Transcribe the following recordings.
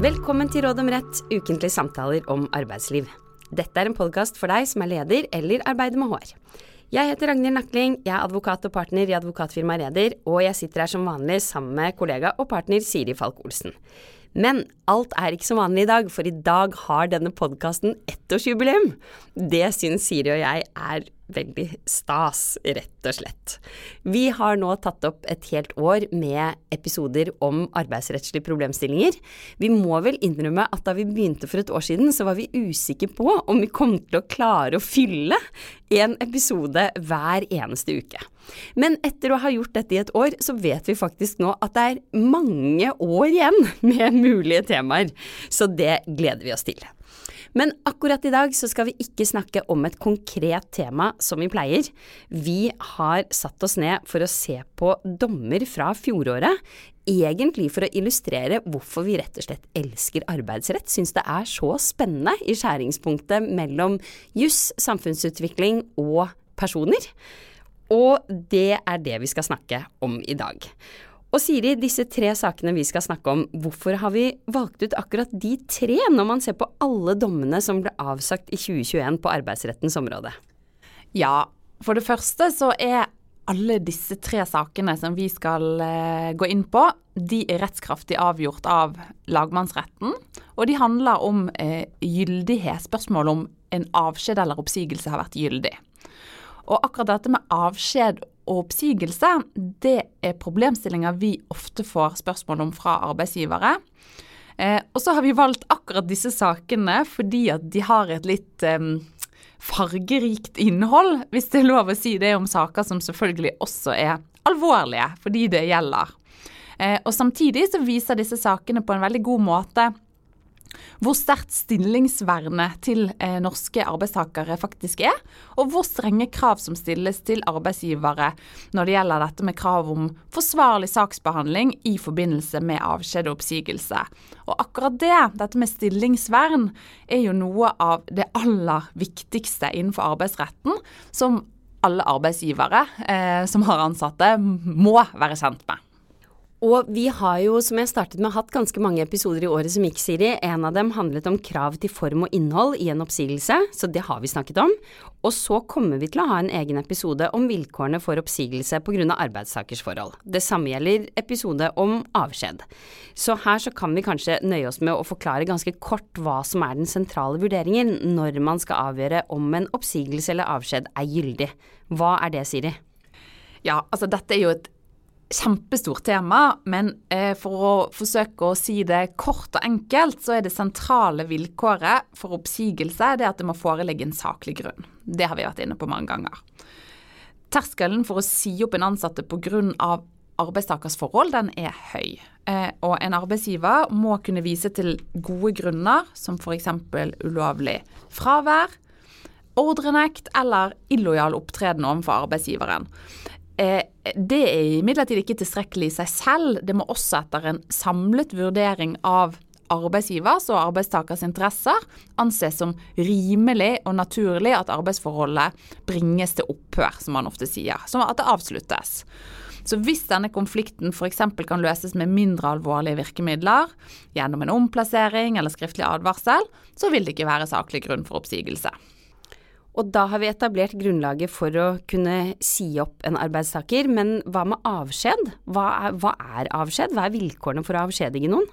Velkommen til Råd om rett, ukentlige samtaler om arbeidsliv. Dette er en podkast for deg som er leder eller arbeider med HR. Jeg heter Ragnhild Nakling, jeg er advokat og partner i advokatfirmaet Reder, og jeg sitter her som vanlig sammen med kollega og partner Siri Falk Olsen. Men alt er ikke som vanlig i dag, for i dag har denne podkasten ettårsjubileum. Det syns Siri og jeg er veldig stas, rett og slett. Vi har nå tatt opp et helt år med episoder om arbeidsrettslige problemstillinger. Vi må vel innrømme at da vi begynte for et år siden, så var vi usikre på om vi kom til å klare å fylle en episode hver eneste uke. Men etter å ha gjort dette i et år, så vet vi faktisk nå at det er mange år igjen med mulige temaer. Så det gleder vi oss til. Men akkurat i dag så skal vi ikke snakke om et konkret tema som vi pleier. Vi har satt oss ned for å se på dommer fra fjoråret. Egentlig for å illustrere hvorfor vi rett og slett elsker arbeidsrett, syns det er så spennende i skjæringspunktet mellom juss, samfunnsutvikling og personer. Og det er det vi skal snakke om i dag. Og Siri, disse tre sakene vi skal snakke om, hvorfor har vi valgt ut akkurat de tre, når man ser på alle dommene som ble avsagt i 2021 på arbeidsrettens område? Ja, for det første så er alle disse tre sakene som vi skal eh, gå inn på, de er rettskraftig avgjort av lagmannsretten. Og de handler om eh, gyldighet, spørsmål om en avskjed eller oppsigelse har vært gyldig. Og akkurat dette med avskjed og oppsigelse, det er problemstillinger vi ofte får spørsmål om fra arbeidsgivere. Eh, og så har vi valgt akkurat disse sakene fordi at de har et litt eh, fargerikt innhold, hvis det er lov å si det om saker som selvfølgelig også er alvorlige for de det gjelder. Eh, og samtidig så viser disse sakene på en veldig god måte hvor sterkt stillingsvernet til eh, norske arbeidstakere faktisk er, og hvor strenge krav som stilles til arbeidsgivere når det gjelder dette med krav om forsvarlig saksbehandling i forbindelse med avskjed og oppsigelse. Og akkurat det, dette med stillingsvern, er jo noe av det aller viktigste innenfor arbeidsretten som alle arbeidsgivere eh, som har ansatte, må være kjent med. Og vi har jo, som jeg startet med, hatt ganske mange episoder i året som gikk, Siri. En av dem handlet om krav til form og innhold i en oppsigelse, så det har vi snakket om. Og så kommer vi til å ha en egen episode om vilkårene for oppsigelse pga. arbeidstakers forhold. Det samme gjelder episode om avskjed. Så her så kan vi kanskje nøye oss med å forklare ganske kort hva som er den sentrale vurderingen når man skal avgjøre om en oppsigelse eller avskjed er gyldig. Hva er det, Siri? Ja, altså dette er jo et kjempestort tema, men eh, for å forsøke å si det kort og enkelt, så er det sentrale vilkåret for oppsigelse det at det må foreligge en saklig grunn. Det har vi vært inne på mange ganger. Terskelen for å si opp en ansatte pga. arbeidstakers forhold, den er høy. Eh, og en arbeidsgiver må kunne vise til gode grunner, som f.eks. ulovlig fravær, ordrenekt eller illojal opptreden overfor arbeidsgiveren. Eh, det er imidlertid ikke tilstrekkelig i seg selv. Det må også etter en samlet vurdering av arbeidsgivers og arbeidstakers interesser anses som rimelig og naturlig at arbeidsforholdet bringes til opphør, som man ofte sier. Som at det avsluttes. Så hvis denne konflikten f.eks. kan løses med mindre alvorlige virkemidler, gjennom en omplassering eller skriftlig advarsel, så vil det ikke være saklig grunn for oppsigelse. Og da har vi etablert grunnlaget for å kunne si opp en arbeidstaker, men hva med avskjed? Hva er, hva er avskjed? Hva er vilkårene for å avskjedige noen?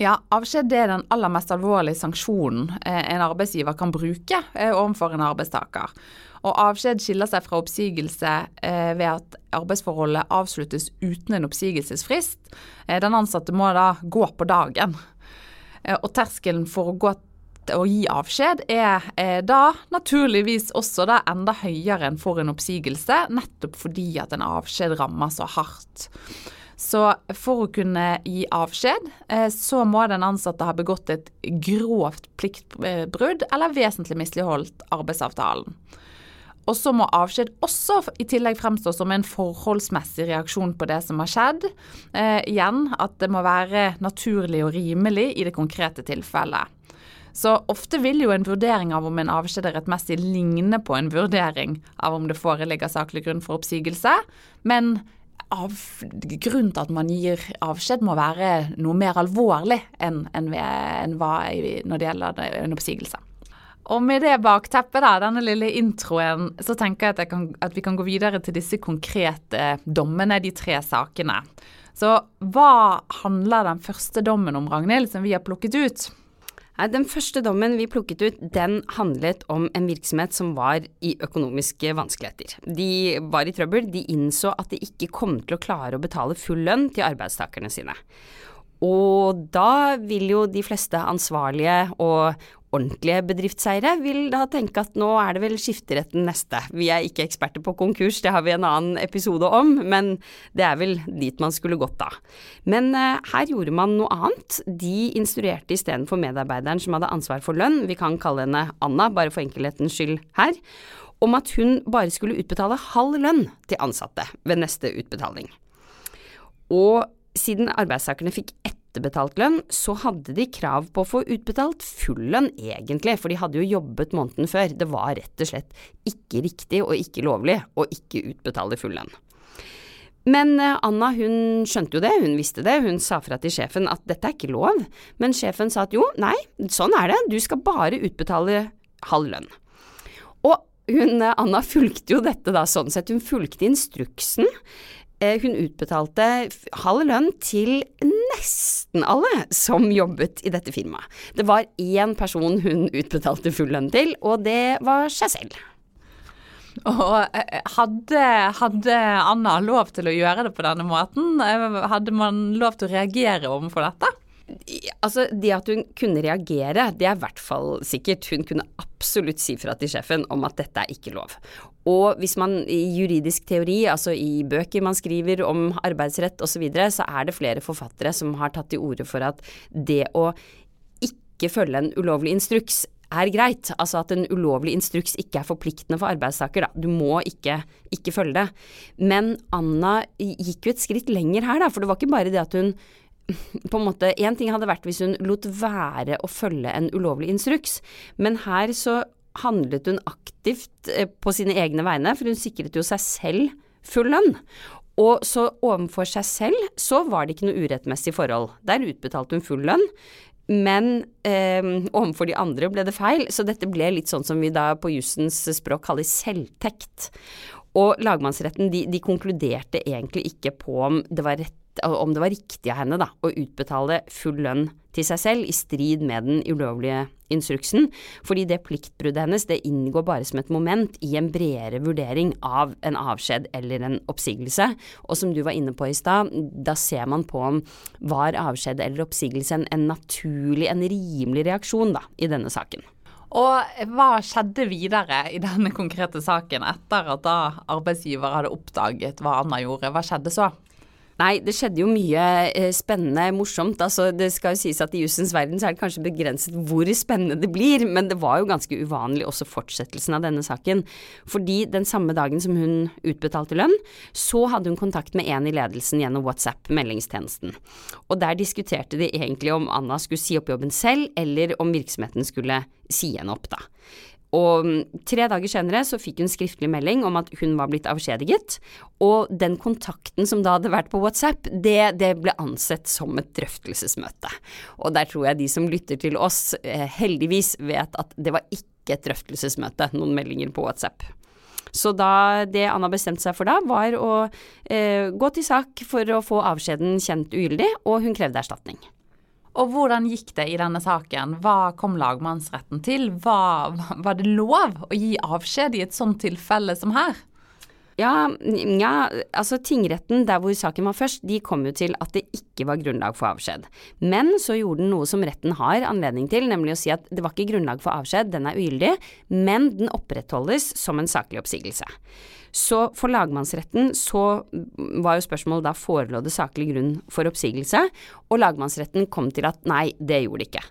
Ja, Avskjed er den aller mest alvorlige sanksjonen eh, en arbeidsgiver kan bruke eh, overfor en arbeidstaker. Og Avskjed skiller seg fra oppsigelse eh, ved at arbeidsforholdet avsluttes uten en oppsigelsesfrist. Den ansatte må da gå på dagen. Og terskelen for å gå å gi avskjed er, er da naturligvis også da enda høyere enn for en oppsigelse, nettopp fordi at en avskjed rammer så hardt. Så for å kunne gi avskjed, eh, så må den ansatte ha begått et grovt pliktbrudd eller vesentlig misligholdt arbeidsavtalen. Og så må avskjed også i tillegg fremstå som en forholdsmessig reaksjon på det som har skjedd. Eh, igjen at det må være naturlig og rimelig i det konkrete tilfellet. Så ofte vil jo en vurdering av om en avskjed er rettmessig ligne på en vurdering av om det foreligger saklig grunn for oppsigelse, men av, grunnen til at man gir avskjed må være noe mer alvorlig enn, enn, enn hva når det gjelder en oppsigelse. Og med det bakteppet, da, denne lille introen, så tenker jeg at, jeg kan, at, vi kan gå videre til disse konkrete dommene, de tre sakene. Så hva handler den første dommen om, Ragnhild, som vi har plukket ut? Den første dommen vi plukket ut, den handlet om en virksomhet som var i økonomiske vanskeligheter. De var i trøbbel, de innså at de ikke kom til å klare å betale full lønn til arbeidstakerne sine. Og da vil jo de fleste ansvarlige og ordentlige bedriftseiere vil da tenke at nå er det vel skifteretten neste. Vi er ikke eksperter på konkurs, det har vi en annen episode om, men det er vel dit man skulle gått da. Men eh, her gjorde man noe annet. De instruerte istedenfor medarbeideren som hadde ansvar for lønn, vi kan kalle henne Anna, bare for enkelhetens skyld her, om at hun bare skulle utbetale halv lønn til ansatte ved neste utbetaling. Og siden arbeidstakerne fikk ett etterbetalt lønn, så hadde de krav på å få utbetalt full lønn, egentlig, for de hadde jo jobbet måneden før. Det var rett og slett ikke riktig og ikke lovlig å ikke utbetale full lønn. Men eh, Anna hun skjønte jo det, hun visste det, hun sa fra til sjefen at dette er ikke lov, men sjefen sa at jo, nei, sånn er det, du skal bare utbetale halv lønn. Og hun, eh, Anna fulgte jo dette da sånn sett, hun fulgte instruksen. Eh, hun utbetalte halv lønn til nesten alle som jobbet i dette firmaet. Det var én person hun utbetalte full lønn til, og det var seg selv. Og eh, hadde, hadde, Anna lov til å gjøre det på denne måten? Eh, hadde man lov til å reagere overfor dette? Altså, Det at hun kunne reagere, det er i hvert fall sikkert. Hun kunne absolutt si fra til sjefen om at dette er ikke lov. Og hvis man i juridisk teori, altså i bøker man skriver om arbeidsrett osv., så, videre, så er det flere forfattere som har tatt til orde for at det å ikke følge en ulovlig instruks er greit. Altså at en ulovlig instruks ikke er forpliktende for arbeidstaker, da. Du må ikke, ikke følge det. Men Anna gikk jo et skritt lenger her, da. For det var ikke bare det at hun på en måte, Én ting hadde vært hvis hun lot være å følge en ulovlig instruks, men her så handlet hun aktivt eh, på sine egne vegne, for hun sikret jo seg selv full lønn. Og så overfor seg selv så var det ikke noe urettmessig forhold. Der utbetalte hun full lønn. Men eh, overfor de andre ble det feil, så dette ble litt sånn som vi da på jussens språk kaller selvtekt. Og lagmannsretten de, de konkluderte egentlig ikke på om det var rett om det var riktig av henne da, å utbetale full lønn til seg selv i strid med den ulovlige instruksen, fordi det pliktbruddet hennes det inngår bare som et moment i en bredere vurdering av en avskjed eller en oppsigelse. Og som du var inne på i stad, da ser man på om var avskjed eller oppsigelse en, naturlig, en rimelig reaksjon da, i denne saken. Og hva skjedde videre i denne konkrete saken etter at da arbeidsgiver hadde oppdaget hva Anna gjorde? Hva skjedde så? Nei, det skjedde jo mye eh, spennende, morsomt. Altså, det skal jo sies at i jussens verden så er det kanskje begrenset hvor spennende det blir, men det var jo ganske uvanlig også fortsettelsen av denne saken. Fordi den samme dagen som hun utbetalte lønn, så hadde hun kontakt med en i ledelsen gjennom WhatsApp, meldingstjenesten. Og der diskuterte de egentlig om Anna skulle si opp jobben selv, eller om virksomheten skulle si henne opp, da. Og mm, tre dager senere så fikk hun skriftlig melding om at hun var blitt avskjediget, og den kontakten som da hadde vært på WhatsApp, det, det ble ansett som et drøftelsesmøte. Og der tror jeg de som lytter til oss, eh, heldigvis vet at det var ikke et drøftelsesmøte, noen meldinger på WhatsApp. Så da, det Anna bestemte seg for da, var å eh, gå til sak for å få avskjeden kjent ugyldig, og hun krevde erstatning. Og hvordan gikk det i denne saken? Hva kom lagmannsretten til? Hva, var det lov å gi avskjed i et sånt tilfelle som her? Ja, ja, altså tingretten der hvor saken var først, de kom jo til at det ikke var grunnlag for avskjed. Men så gjorde den noe som retten har anledning til, nemlig å si at det var ikke grunnlag for avskjed, den er ugyldig, men den opprettholdes som en saklig oppsigelse. Så for lagmannsretten så var jo spørsmålet da forelå det saklig grunn for oppsigelse, og lagmannsretten kom til at nei, det gjorde det ikke.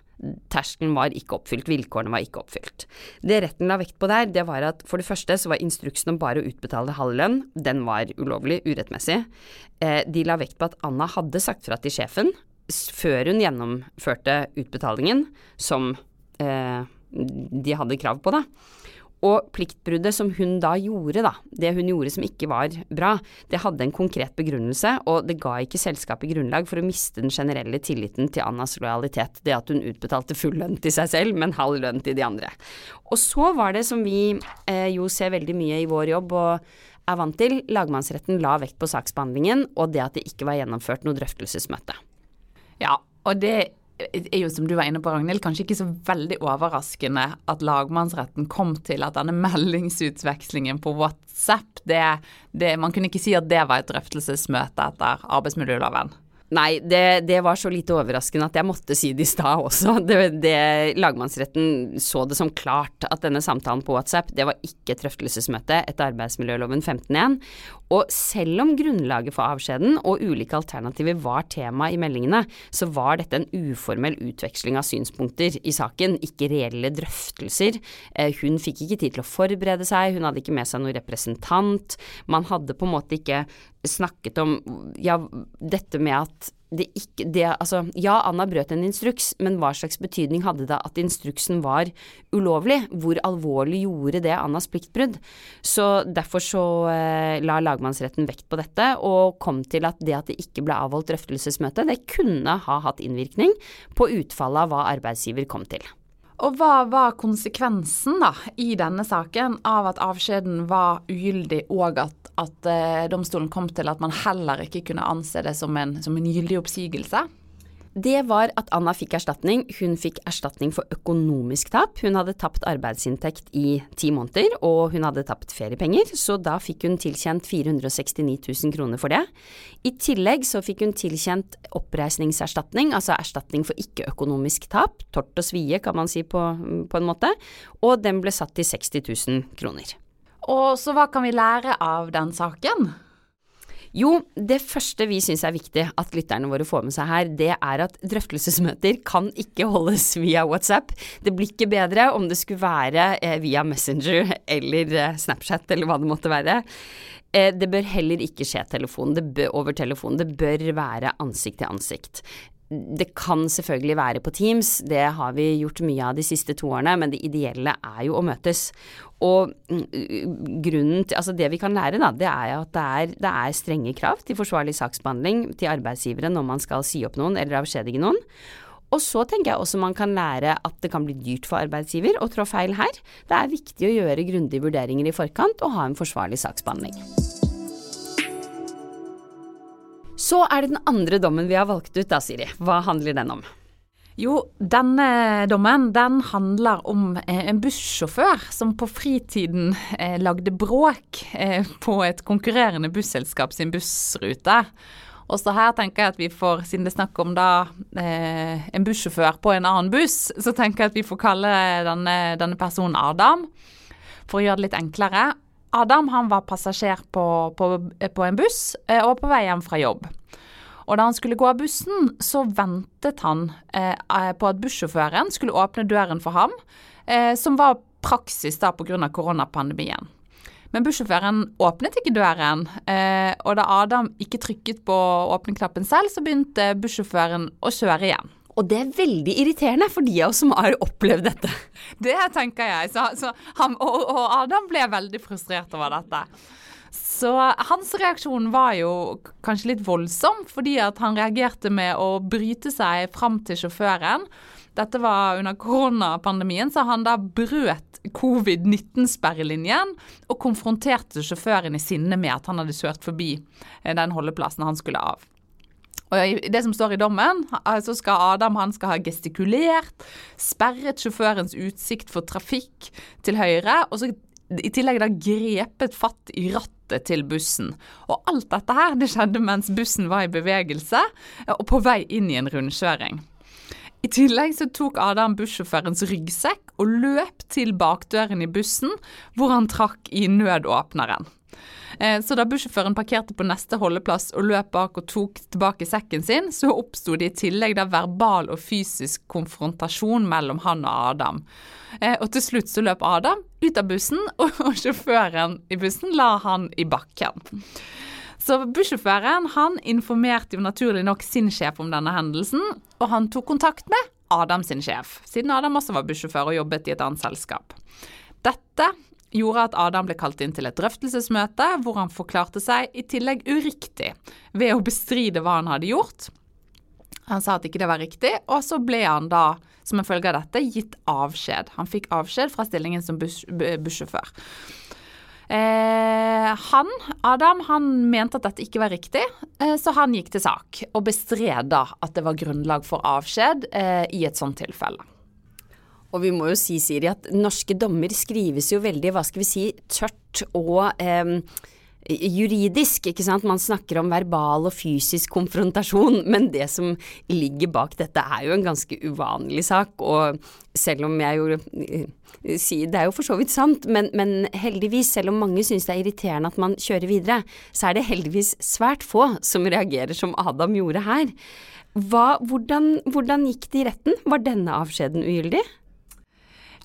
Terskelen var ikke oppfylt, vilkårene var ikke oppfylt. Det retten la vekt på der, det var at for det første så var instruksen om bare å utbetale halv lønn, den var ulovlig, urettmessig. Eh, de la vekt på at Anna hadde sagt fra til sjefen før hun gjennomførte utbetalingen, som eh, de hadde krav på, da. Og pliktbruddet som hun da gjorde, da, det hun gjorde som ikke var bra, det hadde en konkret begrunnelse, og det ga ikke selskapet grunnlag for å miste den generelle tilliten til Annas lojalitet, det at hun utbetalte full lønn til seg selv, men halv lønn til de andre. Og så var det som vi eh, jo ser veldig mye i vår jobb, og er vant til, lagmannsretten la vekt på saksbehandlingen og det at det ikke var gjennomført noe drøftelsesmøte. Ja, og det er jo som du var inne på, Ragnhild, kanskje ikke så veldig overraskende at lagmannsretten kom til at denne meldingsutvekslingen på WhatsApp, det, det, man kunne ikke si at det var et drøftelsesmøte etter arbeidsmiljøloven. Nei, det, det, var så lite overraskende at jeg måtte si det i stad også. Det, det, lagmannsretten så det som klart at denne samtalen på WhatsApp, det var ikke et drøftelsesmøte etter arbeidsmiljøloven 15.1. Og selv om grunnlaget for avskjeden og ulike alternativer var tema i meldingene, så var dette en uformell utveksling av synspunkter i saken, ikke reelle drøftelser. Eh, hun fikk ikke tid til å forberede seg, hun hadde ikke med seg noen representant. Man hadde på en måte ikke snakket om ja, dette med at det ikke det, Altså, ja, Anna brøt en instruks, men hva slags betydning hadde det at instruksen var ulovlig? Hvor alvorlig gjorde det Annas pliktbrudd? Så derfor så eh, la lagmannsretten vekt på dette, og kom til at det at det ikke ble avholdt drøftelsesmøte, det kunne ha hatt innvirkning på utfallet av hva arbeidsgiver kom til. Og hva var konsekvensen da, i denne saken av at avskjeden var ugyldig, og at, at uh, domstolen kom til at man heller ikke kunne anse det som en, som en gyldig oppsigelse? Det var at Anna fikk erstatning. Hun fikk erstatning for økonomisk tap. Hun hadde tapt arbeidsinntekt i ti måneder, og hun hadde tapt feriepenger, så da fikk hun tilkjent 469 000 kroner for det. I tillegg så fikk hun tilkjent oppreisningserstatning, altså erstatning for ikke-økonomisk tap, tort og svie kan man si på, på en måte, og den ble satt til 60 000 kroner. Og så hva kan vi lære av den saken? Jo, det første vi syns er viktig at lytterne våre får med seg her, det er at drøftelsesmøter kan ikke holdes via WhatsApp. Det blir ikke bedre om det skulle være eh, via Messenger eller eh, Snapchat eller hva det måtte være. Eh, det bør heller ikke skje telefon, bør, over telefon. Det bør være ansikt til ansikt det kan selvfølgelig være på Teams, det har vi gjort mye av de siste to årene, men det ideelle er jo å møtes. Og mm, grunnen til, altså det vi kan lære, da, det er at det er, det er strenge krav til forsvarlig saksbehandling til arbeidsgivere når man skal si opp noen eller avskjedige noen. Og så tenker jeg også man kan lære at det kan bli dyrt for arbeidsgiver å trå feil her. Det er viktig å gjøre grundige vurderinger i forkant og ha en forsvarlig saksbehandling. Så er det den andre dommen vi har valgt ut da, Siri. Hva handler den om? Jo, denne dommen den handler om eh, en bussjåfør som på fritiden eh, lagde bråk eh, på et konkurrerende busselskap sin bussrute. Og så her tenker jeg at vi får, siden det er snakk om da en bussjåfør på en annen buss, så tenker jeg at vi får kalle denne, denne personen Adam, for å gjøre det litt enklere. Adam han var passasjer på, på, på en buss eh, og på vei hjem fra jobb. Og da han skulle gå av bussen, så ventet han eh, på at bussjåføren skulle åpne døren for ham, eh, som var praksis da pga. koronapandemien. Men bussjåføren åpnet ikke døren, eh, og da Adam ikke trykket på åpneknappen selv, så begynte bussjåføren å kjøre igjen. Og det er veldig irriterende for de av oss som har opplevd dette. Det tenker jeg. Så, så han, og, og, Adam ble veldig frustrert over dette. Så hans reaksjon var jo kanskje litt voldsom, fordi at han reagerte med å bryte seg fram til sjåføren. Dette var under koronapandemien, så han da brøt covid-19-sperrelinjen og konfronterte sjåføren i sinne med at han hadde kjørt forbi eh, den holdeplassen han skulle av. Og i Det som står i dommen, så skal Adam han skal ha gestikulert, sperret sjåførens utsikt for trafikk til høyre, og så i tillegg da grepet fatt i rattet til bussen. Og alt dette her det skjedde mens bussen var i bevegelse og på vei inn i en rundkjøring. I tillegg så tok Adam bussjåførens ryggsekk og løp til bakdøren i bussen, hvor han trakk i nødåpneren. Eh, så da bussjåføren parkerte på neste holdeplass og løp bak og tok tilbake sekken sin, så oppsto det i tillegg da verbal og fysisk konfrontasjon mellom han og Adam. Eh, og til slutt så løp Adam ut av bussen, og sjåføren i bussen la han i bakken. Så bussjåføren han informerte jo naturlig nok sin sjef om denne hendelsen, og han tok kontakt med Adam sin sjef, siden Adam også var bussjåfør og jobbet i et annet selskap. Dette gjorde at Adam ble kalt inn til et drøftelsesmøte hvor han forklarte seg i tillegg uriktig ved å bestride hva han hadde gjort. Han sa at ikke det var riktig, og så ble han da, som en følge av dette, gitt avskjed. Han fikk avskjed fra stillingen som bussjåfør. Eh, han, Adam, han mente at dette ikke var riktig, eh, så han gikk til sak og bestred da at det var grunnlag for avskjed eh, i et sånt tilfelle. Og vi må jo si, Siri, at norske dommer skrives jo veldig, hva skal vi si, tørt og eh, juridisk, ikke sant. Man snakker om verbal og fysisk konfrontasjon, men det som ligger bak dette er jo en ganske uvanlig sak. Og selv om jeg jo eh, sier Det er jo for så vidt sant, men, men heldigvis, selv om mange synes det er irriterende at man kjører videre, så er det heldigvis svært få som reagerer som Adam gjorde her. Hva, hvordan, hvordan gikk det i retten? Var denne avskjeden ugyldig?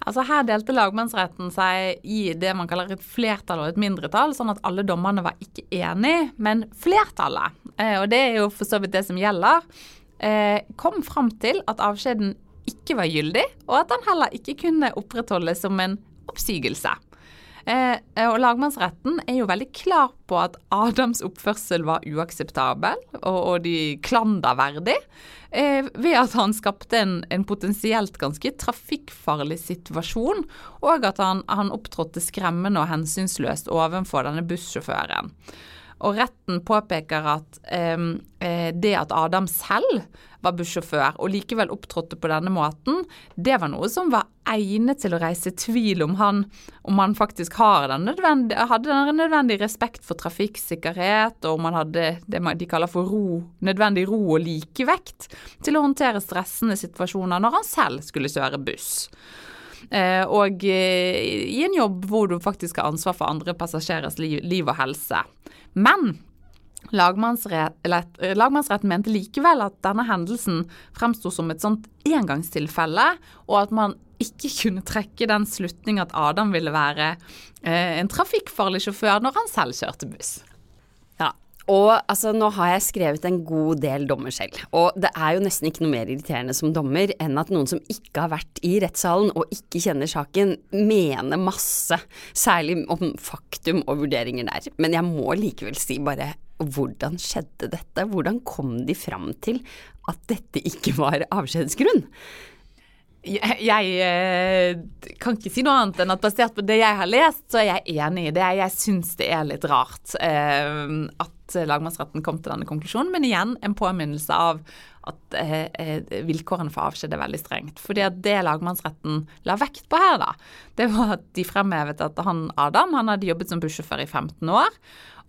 Altså Her delte lagmannsretten seg i det man kaller et flertall og et mindretall, sånn at alle dommerne var ikke enig, men flertallet, eh, og det er jo for så vidt det som gjelder, eh, kom fram til at avskjeden ikke var gyldig, og at den heller ikke kunne opprettholdes som en oppsigelse. Eh, og Lagmannsretten er jo veldig klar på at Adams oppførsel var uakseptabel og, og de klanderverdig, eh, ved at han skapte en, en, potensielt ganske trafikkfarlig situasjon, og at han, han opptrådte skremmende og hensynsløst overfor denne bussjåføren. Og retten påpeker at eh, det at Adam selv var bussjåfør og likevel opptrådte på denne måten, det var noe som var egnet til å reise tvil om han, om han faktisk den hadde den nødvendige respekt for trafikksikkerhet, og om han hadde det de kaller for ro, nødvendig ro og likevekt til å håndtere stressende situasjoner når han selv skulle kjøre buss. Eh, og eh, i en jobb hvor du faktisk har ansvar for andre passasjerers liv, liv og helse. Men Lagmannsretten mente likevel at denne hendelsen fremsto som et sånt engangstilfelle, og at man ikke kunne trekke den slutning at Adam ville være eh, en trafikkfarlig sjåfør når han selv kjørte buss. Og altså, nå har jeg skrevet en god del dommer selv, og det er jo nesten ikke noe mer irriterende som dommer enn at noen som ikke har vært i rettssalen og ikke kjenner saken, mener masse, særlig om faktum og vurderinger der. Men jeg må likevel si bare hvordan skjedde dette? Hvordan kom de fram til at dette ikke var avskjedsgrunn? Jeg, jeg, eh, kan ikke si noe annet enn at basert på det jeg har lest, så er jeg enig i det. Jeg syns det er litt rart eh, at lagmannsretten kom til denne konklusjonen. Men igjen en påminnelse av at eh vilkårene for avskjed er veldig strengt. Fordi at det lagmannsretten la vekt på her, da, det var at de fremhevet at han Adam han hadde jobbet som bussjåfør i 15 år.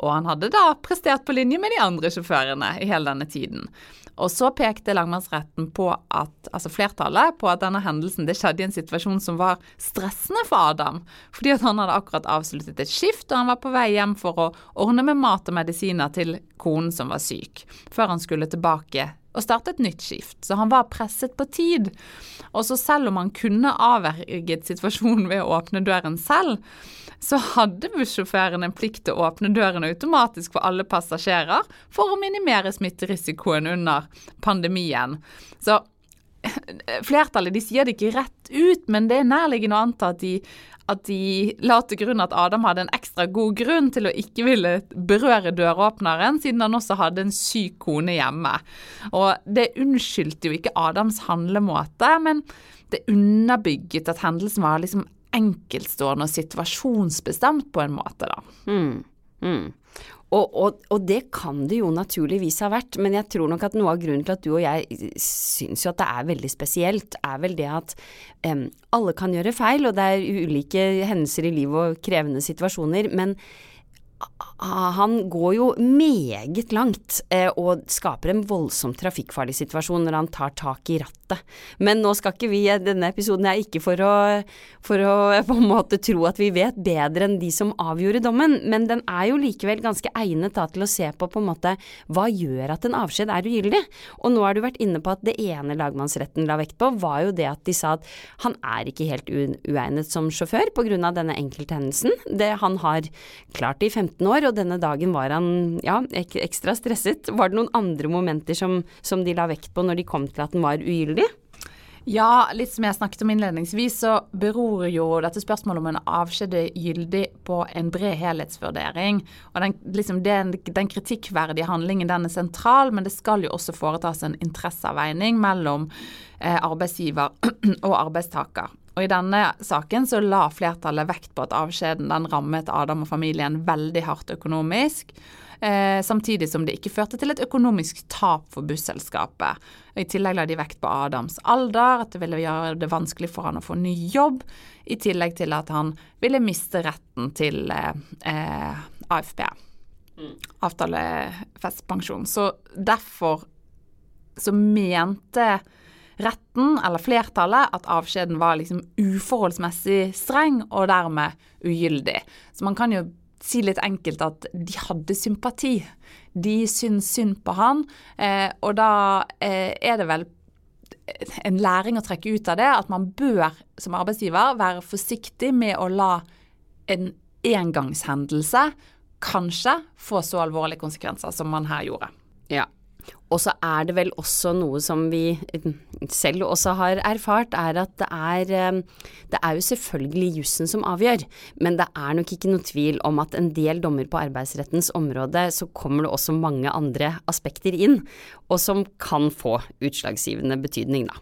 Og han hadde da prestert på linje med de andre sjåførene i hele denne tiden. Og så pekte lagmannsretten på at, altså flertallet på at denne hendelsen det skjedde i en situasjon som var stressende for Adam. Fordi at han hadde akkurat avsluttet et skift, og han var på vei hjem for å ordne med mat og medisiner til konen som var syk, før han skulle tilbake og starte et nytt skift. Så han var presset på tid. Og så selv om han kunne avverget situasjonen ved å åpne døren selv, så hadde bussjåføren en plikt til å åpne døren automatisk for alle passasjerer for å minimere smitterisikoen under pandemien. Så flertallet de sier det ikke rett ut, men det er nærliggende å anta at de, at de la til grunn at Adam hadde en ekstra god grunn til å ikke ville berøre døråpneren, siden han også hadde en syk kone hjemme. Og det unnskyldte jo ikke Adams handlemåte, men det underbygget at hendelsen var liksom enkeltstående og situasjonsbestemt på en måte, da. Mm. Mm. Og, og, og, det kan det jo naturligvis ha vært, men jeg tror nok at noe av grunnen til at du og jeg syns jo at det er veldig spesielt, er vel det at um, alle kan gjøre feil, og det er ulike hendelser i livet og krevende situasjoner, men han går jo meget langt eh, og skaper en voldsom trafikkfarlig situasjon når han tar tak i rattet. Men nå skal ikke vi, denne episoden er ikke for å, for å på en måte tro at vi vet bedre enn de som avgjorde dommen, men den er jo likevel ganske egnet da, til å se på på en måte hva gjør at en avskjed er ugyldig. Og nå har du vært inne på at det ene lagmannsretten la vekt på, var jo det at de sa at han er ikke helt uegnet som sjåfør pga. denne enkelthendelsen. Det han har klart i 15 år, og denne dagen var han ja, ek ekstra stresset. Var det noen andre momenter som, som, de la vekt på når de kom til at den var ugyldig? Ja, litt som jeg snakket om innledningsvis, så beror jo dette spørsmålet om en avskjed er gyldig på en bred helhetsvurdering. Og den, liksom, den, den, kritikkverdige handlingen den er sentral, men det skal jo også foretas en interesseavveining mellom eh, arbeidsgiver og arbeidstaker. Og I denne saken så la flertallet vekt på at avskjeden den rammet Adam og familien veldig hardt økonomisk. Eh, samtidig som det ikke førte til et økonomisk tap for busselskapet. I tillegg la de vekt på Adams alder, at det ville gjøre det vanskelig for han å få ny jobb, i tillegg til at han ville miste retten til eh, eh AFP. Mm. Avtalefestpensjon. Så derfor så mente retten, eller flertallet, at avskjeden var liksom uforholdsmessig streng og dermed ugyldig. Så man kan jo si litt enkelt at de hadde sympati. De syns synd på han, eh, og da eh, er det vel en læring å trekke ut av det at man bør som arbeidsgiver være forsiktig med å la en engangshendelse kanskje få så alvorlige konsekvenser som man her gjorde. Ja, og så er det vel også noe som vi selv også har erfart, er at det er, eh, det er jo selvfølgelig jussen som avgjør, men det er nok ikke noe tvil om at en del dommer på arbeidsrettens område, så kommer det også mange andre aspekter inn, og som kan få utslagsgivende betydning, da.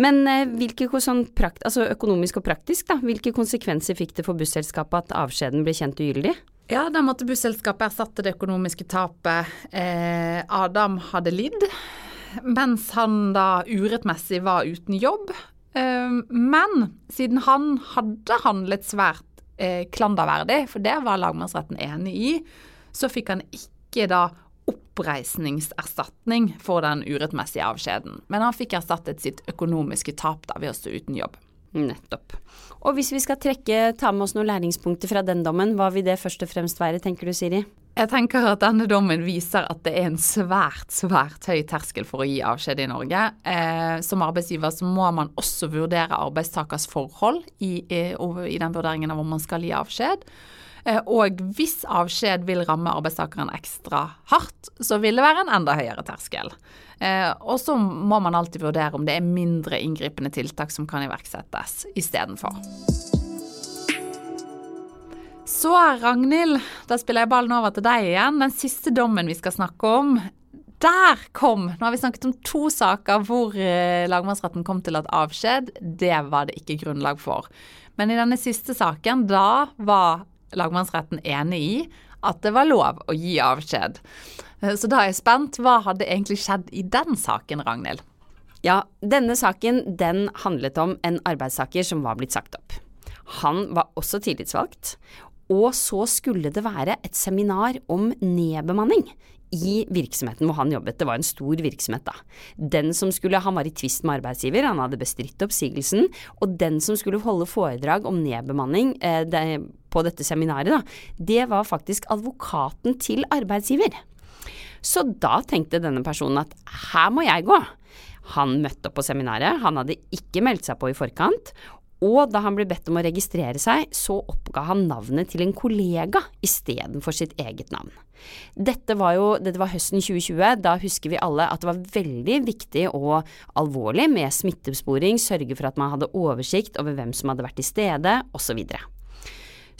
Men eh, hvilke sånn prakt, altså økonomisk og praktisk, da, hvilke konsekvenser fikk det for busselskapet at avskjeden ble kjent ugyldig? Ja, da måtte busselskapet erstatte det økonomiske tapet eh, Adam hadde lidd, mens han da urettmessig var uten jobb. Eh, men siden han hadde handlet svært eh, klanderverdig, for det var lagmannsretten enig i, så fikk han ikke da oppreisningserstatning for den urettmessige avskjeden. Men han fikk erstattet sitt økonomiske tap da ved å stå uten jobb. Nettopp. Og hvis vi skal trekke, ta med oss noen læringspunkter fra den dommen, hva vil det først og fremst være, tenker du Siri? Jeg tenker at denne dommen viser at det er en svært, svært høy terskel for å gi avskjed i Norge. Eh, som arbeidsgiver så må man også vurdere arbeidstakers forhold i, i, i den vurderingen av om man skal gi avskjed. Eh, og hvis avskjed vil ramme arbeidstakeren ekstra hardt, så vil det være en enda høyere terskel. Eh, og så må man alltid vurdere om det er mindre inngripende tiltak som kan iverksettes istedenfor. Så Ragnhild, da spiller jeg ballen over til deg igjen. Den siste dommen vi skal snakke om, der kom Nå har vi snakket om to saker hvor eh, lagmannsretten kom til at avskjed, det var det ikke grunnlag for. Men i denne siste saken, da var lagmannsretten enig i at det var lov å gi avskjed. Eh, så da er jeg spent. Hva hadde egentlig skjedd i den saken, Ragnhild? Ja, denne saken den handlet om en arbeidstaker som var blitt sagt opp. Han var også tillitsvalgt, og så skulle det være et seminar om nedbemanning i virksomheten hvor han jobbet. Det var en stor virksomhet, da. Den som skulle, Han var i tvist med arbeidsgiver, han hadde bestridt oppsigelsen. Og den som skulle holde foredrag om nedbemanning eh, det, på dette seminaret, da, det var faktisk advokaten til arbeidsgiver. Så da tenkte denne personen at her må jeg gå. Han møtte opp på seminaret, han hadde ikke meldt seg på i forkant, og da han ble bedt om å registrere seg, så oppga han navnet til en kollega istedenfor sitt eget navn. Dette var jo dette var høsten 2020, da husker vi alle at det var veldig viktig og alvorlig med smittesporing, sørge for at man hadde oversikt over hvem som hadde vært til stede, osv.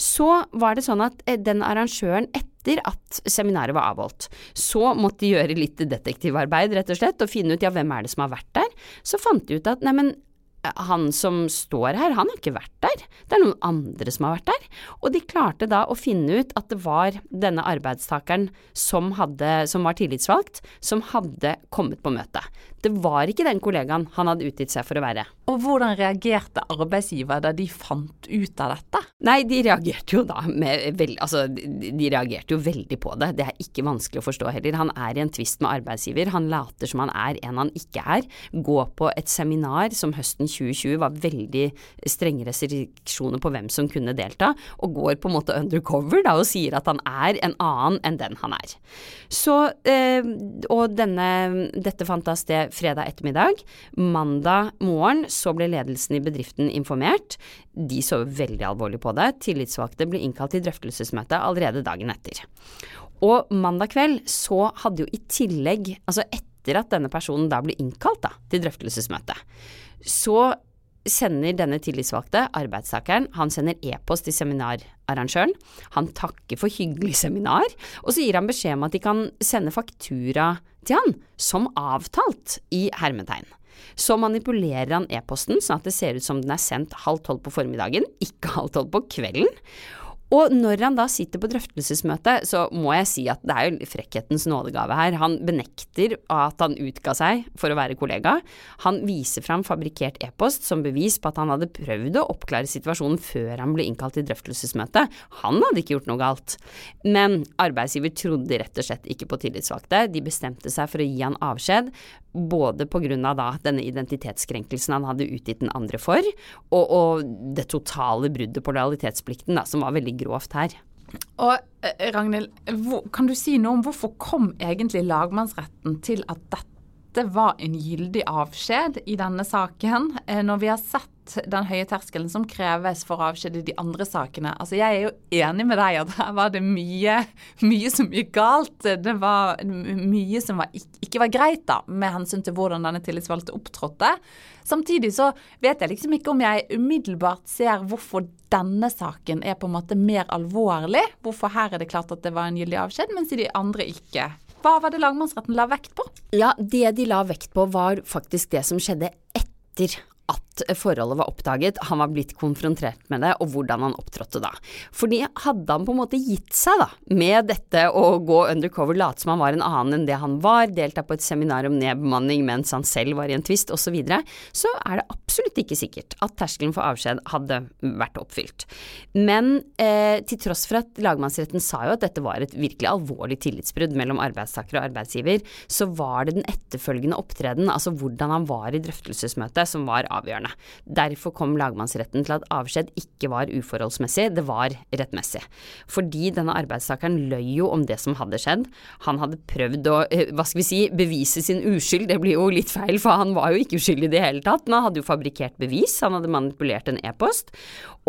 Så var det sånn at eh, den arrangøren etter at seminaret var avholdt, så måtte de gjøre litt detektivarbeid, rett og slett, og finne ut ja, hvem er det som har vært der. Så fant de ut at neimen, han som står her, han har ikke vært der, det er noen andre som har vært der. Og de klarte da å finne ut at det var denne arbeidstakeren som, hadde, som var tillitsvalgt, som hadde kommet på møtet. Det var ikke den kollegaen han hadde utgitt seg for å være. Og hvordan reagerte arbeidsgiver da de fant ut av dette? Nei, de reagerte jo da med vel, Altså, de reagerte jo veldig på det. Det er ikke vanskelig å forstå heller. Han er i en tvist med arbeidsgiver. Han later som han er en han ikke er. Gå på et seminar som høsten 2020 var veldig strenge restriksjoner på hvem som kunne delta, og går på en måte undercover da og sier at han er en annen enn den han er. Så, eh, og denne, dette fant da sted fredag ettermiddag. Mandag morgen så ble ledelsen i bedriften informert. De så veldig alvorlig på det. Tillitsvalgte ble innkalt til drøftelsesmøte allerede dagen etter. Og mandag kveld så hadde jo i tillegg, altså etter at denne personen da ble innkalt da, til drøftelsesmøte, så sender denne tillitsvalgte, arbeidstakeren, han sender e-post til seminararrangøren. Han takker for hyggelig seminar, og så gir han beskjed om at de kan sende faktura til han, som avtalt, i hermetegn. Så manipulerer han e-posten sånn at det ser ut som den er sendt halv tolv på formiddagen, ikke halv tolv på kvelden. Og når han da sitter på drøftelsesmøte, så må jeg si at det er jo frekkhetens nådegave her. Han benekter at han utga seg for å være kollega. Han viser fram fabrikkert e-post som bevis på at han hadde prøvd å oppklare situasjonen før han ble innkalt til drøftelsesmøte. Han hadde ikke gjort noe galt. Men arbeidsgiver trodde rett og slett ikke på tillitsvalgte. De bestemte seg for å gi han avskjed, både av denne identitetskrenkelsen han hadde utgitt den andre for, og, og det totale bruddet på lojalitetsplikten, da, som var veldig grovt her. Og eh, Ragnhild, kan du si noe om hvorfor kom egentlig lagmannsretten til at dette var en gyldig avskjed i denne saken, eh, når vi har sett den høye terskelen som kreves for å avskjede de andre sakene. Altså, Jeg er jo enig med deg at her var det mye, mye som gikk galt. Det var mye som var, ikke var greit da, med hensyn til hvordan denne tillitsvalgte opptrådte. Samtidig så vet jeg liksom ikke om jeg umiddelbart ser hvorfor denne saken er på en måte mer alvorlig. Hvorfor her er det klart at det var en gyldig avskjed, mens i de andre ikke. Hva var det lagmannsretten la vekt på? Ja, Det de la vekt på var faktisk det som skjedde etter at forholdet var oppdaget, han var blitt konfrontert med det, og hvordan han opptrådte da. Fordi hadde han på en måte gitt seg da, med dette å gå undercover, late som han var en annen enn det han var, delta på et seminar om nedbemanning mens han selv var i en tvist osv., så, videre, så er det absolutt ikke sikkert at terskelen for avskjed hadde vært oppfylt. Men eh, til tross for at lagmannsretten sa jo at dette var et virkelig alvorlig tillitsbrudd mellom arbeidstaker og arbeidsgiver, så var det den etterfølgende opptreden, altså hvordan han var i drøftelsesmøtet, som var avgjørende. Derfor kom lagmannsretten til at avskjed ikke var uforholdsmessig, det var rettmessig. Fordi denne arbeidstakeren løy jo om det som hadde skjedd. Han hadde prøvd å, eh, hva skal vi si, bevise sin uskyld, det blir jo litt feil, for han var jo ikke uskyldig i det hele tatt, men han hadde jo fabrikkert bevis, han hadde manipulert en e-post.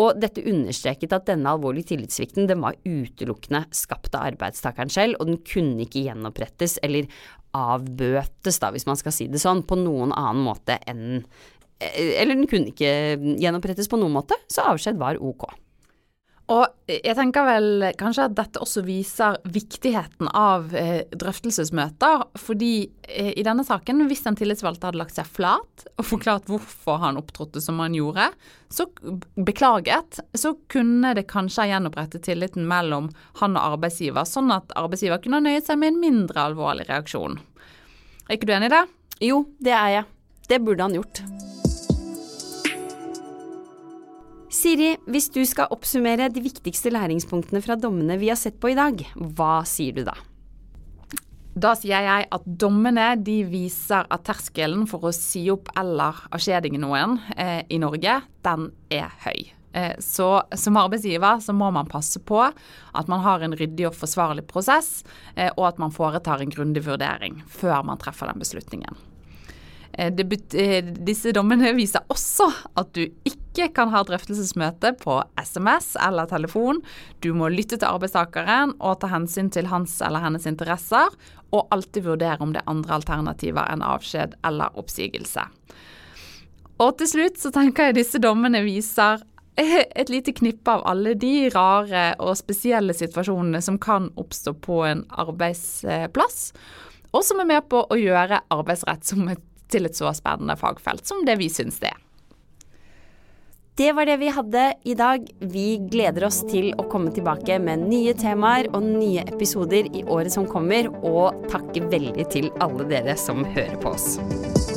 Og dette understreket at denne alvorlige tillitssvikten, den var utelukkende skapt av arbeidstakeren selv, og den kunne ikke gjenopprettes eller avbøtes, da, hvis man skal si det sånn, på noen annen måte enn eller den kunne ikke gjenopprettes på noen måte, så avskjed var ok. Og jeg tenker vel kanskje at dette også viser viktigheten av eh, drøftelsesmøter. Fordi eh, i denne saken, hvis en tillitsvalgte hadde lagt seg flat og forklart hvorfor han opptrådte som han gjorde, så beklaget, så kunne det kanskje ha gjenopprettet tilliten mellom han og arbeidsgiver, sånn at arbeidsgiver kunne ha nøyet seg med en mindre alvorlig reaksjon. Er ikke du enig i det? Jo, det er jeg. Det burde han gjort. Siri, hvis du skal oppsummere de viktigste læringspunktene fra dommene vi har sett på i dag, hva sier du da? Da sier jeg at dommene viser at terskelen for å si opp eller avskjedige noen eh, i Norge, den er høy. Eh, så som arbeidsgiver så må man passe på at man har en ryddig og forsvarlig prosess, eh, og at man foretar en grundig vurdering før man treffer den beslutningen. Eh, disse dommene viser også at du ikke kan ha drøftelsesmøte på SMS eller telefon. Du må lytte til arbeidstakeren og ta hensyn til hans eller hennes interesser, og alltid vurdere om det er andre alternativer enn avskjed eller oppsigelse. Og til slutt så tenker jeg disse dommene viser et lite knippe av alle de rare og spesielle situasjonene som kan oppstå på en arbeidsplass, og som er med på å gjøre arbeidsrett et til et så spennende fagfelt som det vi syns det er. Det var det vi hadde i dag. Vi gleder oss til å komme tilbake med nye temaer og nye episoder i året som kommer, og takker veldig til alle dere som hører på oss.